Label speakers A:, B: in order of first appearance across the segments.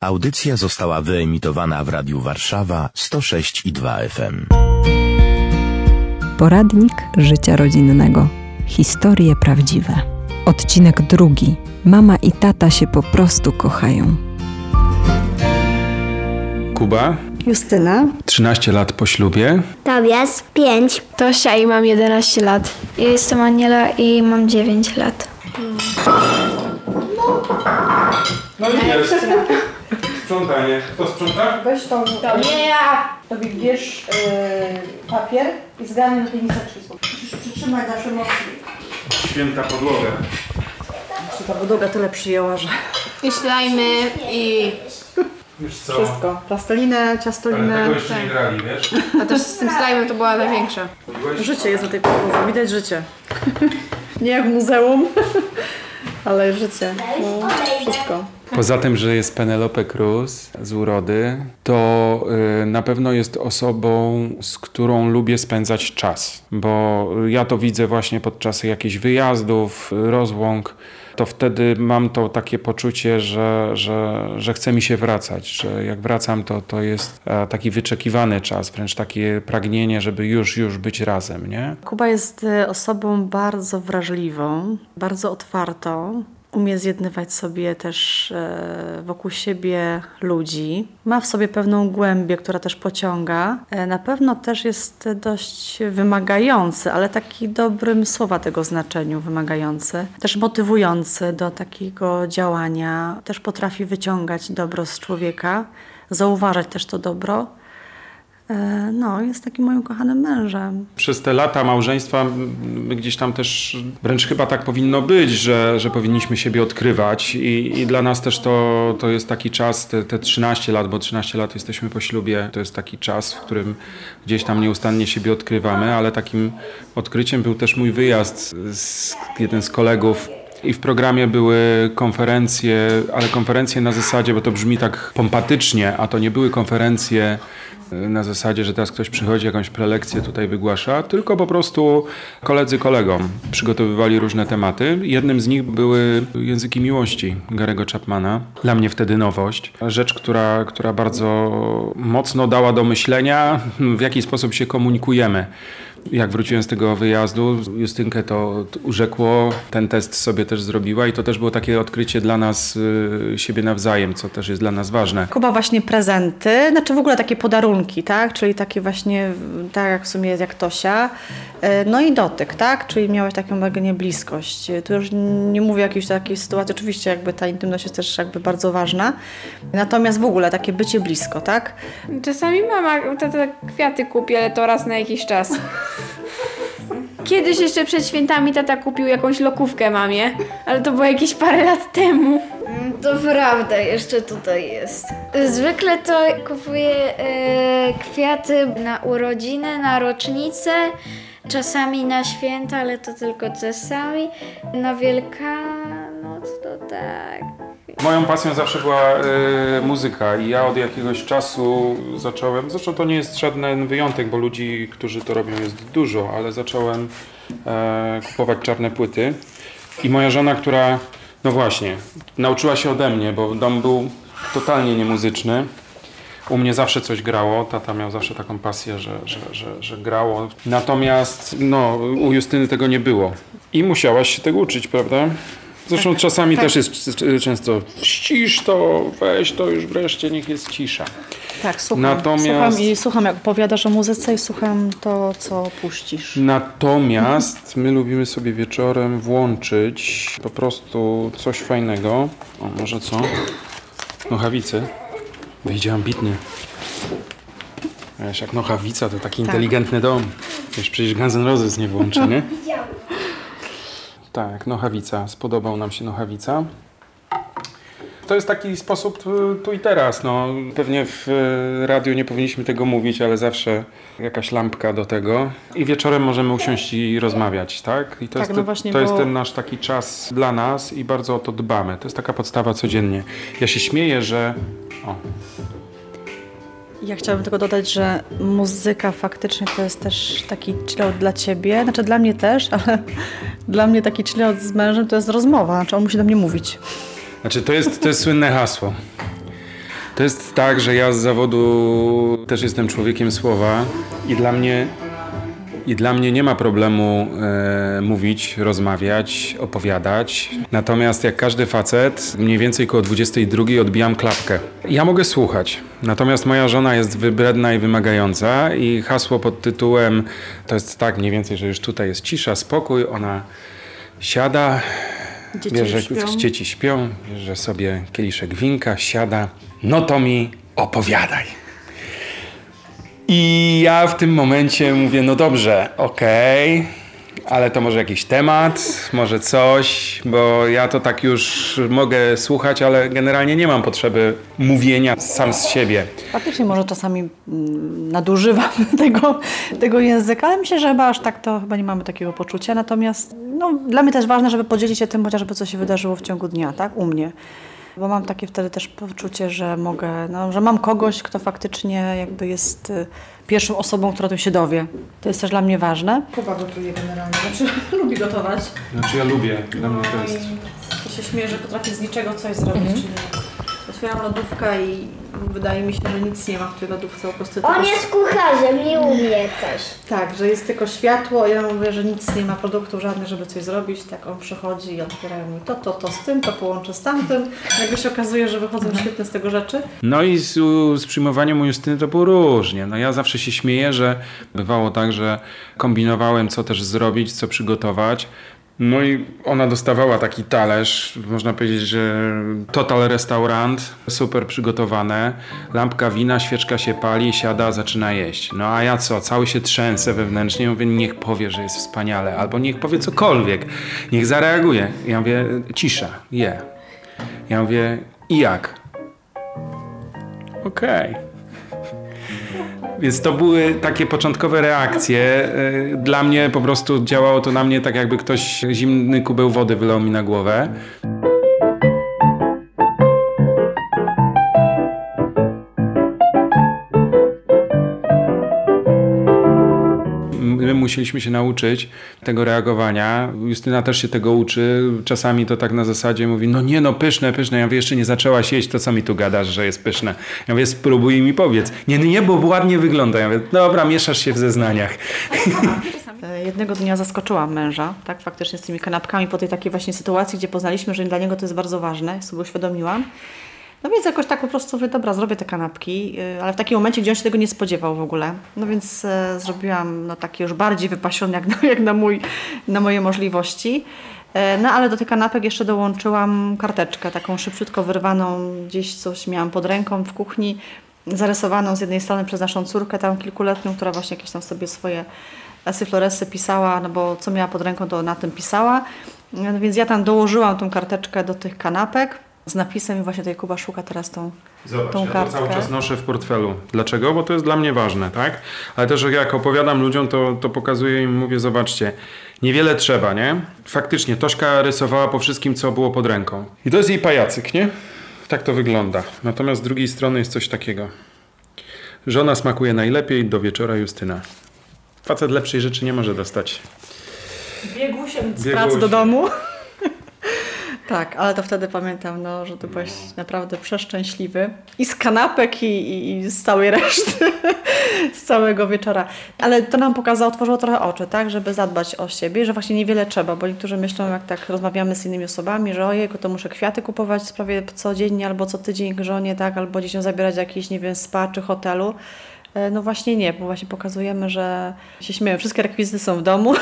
A: Audycja została wyemitowana w Radiu Warszawa 106 i 2 FM.
B: Poradnik życia rodzinnego. Historie prawdziwe. Odcinek drugi. Mama i tata się po prostu kochają.
C: Kuba,
D: Justyna.
C: 13 lat po ślubie.
E: Tobias, 5.
F: Tosia i mam 11 lat.
G: Ja jestem Aniela i mam 9 lat.
C: No i jest. Sprzątanie. Kto sprząta?
D: Weź tą... Nie ja! Tobie bierz yy, papier i zgarnij do tej miseczki. Musisz przytrzymać nasze mocno.
C: Święta podłoga.
D: Czy ta podłoga tyle przyjęła, że
F: I slajmy i...
C: Wiesz co?
D: wszystko. Plastelinę,
C: Ale
D: ciastolinę.
C: tego jeszcze nie grali, wiesz?
F: A też z tym slajmem to była największa.
D: Życie jest na tej podłodze, widać życie. Nie jak w muzeum, ale życie. No, wszystko.
C: Poza tym, że jest Penelope Cruz z urody, to y, na pewno jest osobą, z którą lubię spędzać czas, bo ja to widzę właśnie podczas jakichś wyjazdów, rozłąk. To wtedy mam to takie poczucie, że, że, że chce mi się wracać, że jak wracam, to, to jest e, taki wyczekiwany czas, wręcz takie pragnienie, żeby już, już być razem, nie?
D: Kuba jest e, osobą bardzo wrażliwą, bardzo otwartą. Umie zjednywać sobie też e, wokół siebie ludzi. Ma w sobie pewną głębię, która też pociąga. E, Na pewno też jest dość wymagający, ale taki dobrym słowa tego znaczeniu wymagający. Też motywujący do takiego działania. Też potrafi wyciągać dobro z człowieka, zauważać też to dobro. E, No, jest takim moim kochanym mężem.
C: Przez te lata małżeństwa m, gdzieś tam też wręcz chyba tak powinno być, że, że powinniśmy siebie odkrywać i, i dla nas też to, to jest taki czas, te, te 13 lat, bo 13 lat jesteśmy po ślubie, to jest taki czas, w którym gdzieś tam nieustannie siebie odkrywamy, ale takim odkryciem był też mój wyjazd z jeden z kolegów i w programie były konferencje, ale konferencje na zasadzie, bo to brzmi tak pompatycznie, a to nie były konferencje y, na zasadzie, że teraz ktoś przychodzi, jakąś prelekcję tutaj wygłasza, tylko po prostu koledzy kolegom przygotowywali różne tematy. Jednym z nich były języki miłości Garego Chapmana. Dla mnie wtedy nowość. Rzecz, która, która bardzo mocno dała do myślenia, w jaki sposób się komunikujemy. Jak wróciłem z tego wyjazdu, Justynkę to urzekło, ten test sobie też zrobiła i to też było takie odkrycie dla nas y, siebie nawzajem, co też jest dla nas ważne.
D: Kuba właśnie prezenty, znaczy w ogóle takie podarunki, tak? Czyli takie właśnie, tak jak w sumie jak Tosia. E, No i dotyk, tak? Czyli miałeś taką mega bliskość. Tu już nie mówię o jakiejś takiej sytuacji, oczywiście jakby ta intymność jest też jakby bardzo ważna. Natomiast w ogóle takie bycie blisko, tak?
F: Czasami mama tata kwiaty kupi, ale to raz na jakiś czas. Kiedyś jeszcze przed świętami tata kupił jakąś lokówkę mamie, ale to było jakieś parę lat temu.
G: To prawda, jeszcze tutaj jest. Zwykle to kupuję e, kwiaty na urodziny, na rocznicę, czasami na święta, ale to tylko czasami. Na Wielkanoc to tak.
C: Moją pasją zawsze była y, muzyka i ja od jakiegoś czasu zacząłem, zresztą to nie jest żaden wyjątek, bo ludzi, którzy to robią jest dużo, ale zacząłem e, kupować czarne płyty i moja żona, która, no właśnie, nauczyła się ode mnie, bo dom był totalnie niemuzyczny. U mnie zawsze coś grało, tata miał zawsze taką pasję, że, że, że, że grało. Natomiast no, u Justyny tego nie było. I musiałaś się tego uczyć, prawda? Zresztą czasami też jest często ścisz to, weź to już wreszcie, niech jest cisza.
D: Tak, słucham.
C: Natomiast-
D: Słucham i słucham, jak opowiadasz o muzyce i słucham to, co puścisz.
C: Natomiast my lubimy sobie wieczorem włączyć po prostu coś fajnego. O, może co? Nochawicy. Wyjdzie ambitny. Wiesz, jak nochawica to taki inteligentny dom. Wiesz, przecież Guns N' Roses nie włączy, nie? Tak, nochawica. Spodobał nam się nochawica. To jest taki sposób y, tu i teraz. No, pewnie w y, radiu nie powinniśmy tego mówić, ale zawsze jakaś lampka do tego. I wieczorem możemy usiąść i rozmawiać, tak? I to,
D: Tak,
C: jest,
D: no właśnie,
C: to jest
D: bo-
C: ten nasz taki czas dla nas i bardzo o to dbamy. To jest taka podstawa codziennie. Ja się śmieję, że... O,
D: Ja chciałabym tylko dodać, że muzyka faktycznie to jest też taki chillout dla ciebie. Znaczy dla mnie też, ale dla mnie taki chillout z mężem to jest rozmowa. Znaczy on musi do mnie mówić.
C: Znaczy, to jest, to jest słynne hasło. To jest tak, że ja z zawodu też jestem człowiekiem słowa i dla mnie, i dla mnie nie ma problemu e, mówić, rozmawiać, opowiadać. Natomiast jak każdy facet, mniej więcej koło 22 odbijam klapkę. Ja mogę słuchać, natomiast moja żona jest wybredna i wymagająca i hasło pod tytułem to jest tak mniej więcej, że już tutaj jest cisza, spokój, ona siada,
D: Dzieci
C: bierze,
D: śpią.
C: dzieci śpią, bierze sobie kieliszek winka, siada, no to mi opowiadaj. I ja w tym momencie mówię, no dobrze, okej, ale to może jakiś temat, może coś, bo ja to tak już mogę słuchać, ale generalnie nie mam potrzeby mówienia sam z siebie.
D: Faktycznie może czasami mm, nadużywam tego, tego języka, ale myślę, że chyba aż tak to chyba nie mamy takiego poczucia. Natomiast no, dla mnie też ważne, żeby podzielić się tym chociażby, co się wydarzyło w ciągu dnia, tak? U mnie. Bo mam takie wtedy też poczucie, że mogę, no, że mam kogoś, kto faktycznie jakby jest y, pierwszą osobą, która tu się dowie. To jest też dla mnie ważne. Kuba gotuje generalnie, znaczy lubi gotować.
C: Znaczy ja lubię, dla mnie to jest...
D: To się śmieję, że potrafię z niczego coś zrobić. Czyli otwieram lodówkę i wydaje mi się, że nic nie ma w tej lodówce. Po prostu
G: On
D: tylko-
G: jest kucharzem, nie umie coś.
D: Tak, że jest tylko światło, ja mówię, że nic nie ma produktów żadnych, żeby coś zrobić. Tak on przychodzi i otwierają mi to, to, to z tym, to połączę z tamtym. Jakby się okazuje, że wychodzą świetne z tego rzeczy.
C: No i z, z przyjmowaniem u Justyny to było różnie. No ja zawsze się śmieję, że bywało tak, że kombinowałem co też zrobić, co przygotować. No i ona dostawała taki talerz, można powiedzieć, że total restaurant, super przygotowane, lampka wina, świeczka się pali, siada, zaczyna jeść. No a ja co, cały się trzęsę wewnętrznie, mówię, niech powie, że jest wspaniale, albo niech powie cokolwiek, niech zareaguje. Ja mówię, cisza, je. Ja mówię, i jak? Okej. Więc to były takie początkowe reakcje. Y, Dla mnie po prostu działało to na mnie tak, jakby ktoś zimny kubeł wody wylał mi na głowę. Musieliśmy się nauczyć tego reagowania. Justyna też się tego uczy. Czasami to tak na zasadzie mówi, no nie no, pyszne, pyszne. Ja mówię, jeszcze nie zaczęłaś jeść, to co mi tu gadasz, że jest pyszne? Ja mówię, spróbuj mi powiedz. Nie, nie, bo ładnie wygląda. Ja mówię, dobra, mieszasz się w zeznaniach.
D: E, Jednego dnia zaskoczyłam męża, tak, faktycznie z tymi kanapkami po tej takiej właśnie sytuacji, gdzie poznaliśmy, że dla niego to jest bardzo ważne, sobie uświadomiłam. No więc jakoś tak po prostu mówię, dobra, zrobię te kanapki, y, ale w takim momencie, gdzie on się tego nie spodziewał w ogóle. No więc e, zrobiłam no, takie już bardziej wypasione jak na, jak na, mój, na moje możliwości. E, No ale do tych kanapek jeszcze dołączyłam karteczkę, taką szybciutko wyrwaną, gdzieś coś miałam pod ręką w kuchni, zarysowaną z jednej strony przez naszą córkę tam kilkuletnią, która właśnie jakieś tam sobie swoje Esy Floresy pisała, no bo co miała pod ręką, to na tym pisała. No więc ja tam dołożyłam tą karteczkę do tych kanapek z napisem i właśnie tutaj Kuba szuka teraz tą,
C: Zobacz,
D: tą
C: ja to
D: kartkę.
C: cały czas noszę w portfelu. Dlaczego? Bo to jest dla mnie ważne, tak? Ale też jak opowiadam ludziom, to, to pokazuję im, mówię, zobaczcie, niewiele trzeba, nie? Faktycznie, Tośka rysowała po wszystkim, co było pod ręką. I to jest jej pajacyk, nie? Tak to wygląda. Natomiast z drugiej strony jest coś takiego. Żona smakuje najlepiej, do wieczora Justyna. Facet lepszej rzeczy nie może dostać.
D: Biegł się z
C: Biegł
D: pracy
C: się.
D: do domu. Tak, ale to wtedy pamiętam, no, że ty byłeś naprawdę przeszczęśliwy. I z kanapek, i, i, i z całej reszty, z całego wieczora. Ale to nam pokazało, otworzyło trochę oczy, tak, żeby zadbać o siebie, że właśnie niewiele trzeba, bo niektórzy myślą, jak tak rozmawiamy z innymi osobami, że ojejku, to muszę kwiaty kupować prawie codziennie albo co tydzień żonie, tak, albo dzieciom zabierać do jakiejś, nie wiem, spa czy hotelu. E, No właśnie nie, bo właśnie pokazujemy, że się śmieją. Wszystkie rekwizyty są w domu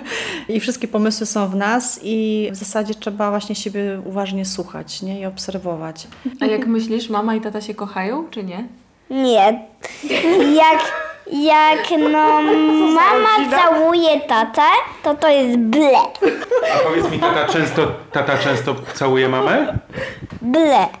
D: i wszystkie pomysły są w nas i w zasadzie trzeba właśnie siebie uważnie słuchać nie? i obserwować.
E: A jak myślisz, mama i tata się kochają, czy nie?
G: Nie. Jak, jak no mama całuje tatę, to to jest ble.
C: A powiedz mi, tata często, tata często całuje mamę?
G: Ble.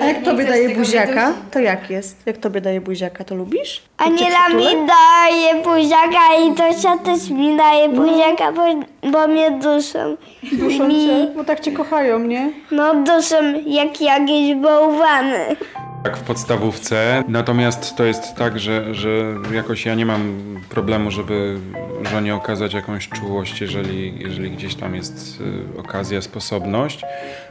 D: A jak tobie daje buziaka, to jak jest? Jak tobie daje buziaka, to lubisz?
G: Aniela mi daje buziaka i Tosia też mi daje buziaka, bo, bo mnie duszą.
D: Duszą
G: Mi,
D: cię, bo tak cię kochają, nie?
G: no duszą jak jakieś bałwany.
C: Tak w podstawówce. Natomiast to jest tak, że, że jakoś ja nie mam problemu, żeby żonie okazać jakąś czułość, jeżeli, jeżeli gdzieś tam jest y, okazja, sposobność.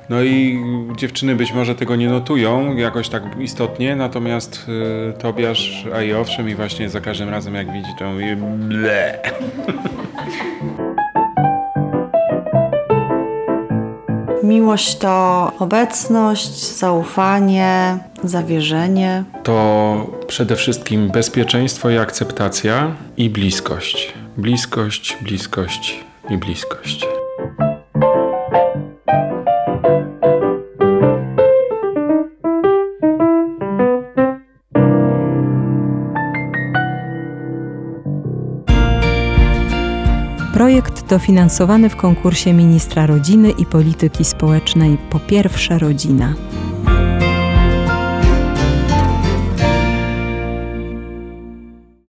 C: No i dziewczyny być może tego nie notują jakoś tak istotnie, natomiast y, Tobiasz, a i owszem, i właśnie za każdym razem jak widzi, to mówi ble.
D: Miłość to obecność, zaufanie, zawierzenie.
C: To przede wszystkim bezpieczeństwo i akceptacja i bliskość. Bliskość, bliskość i bliskość.
B: Projekt dofinansowany w konkursie Ministra Rodziny i Polityki Społecznej Po pierwsze Rodzina.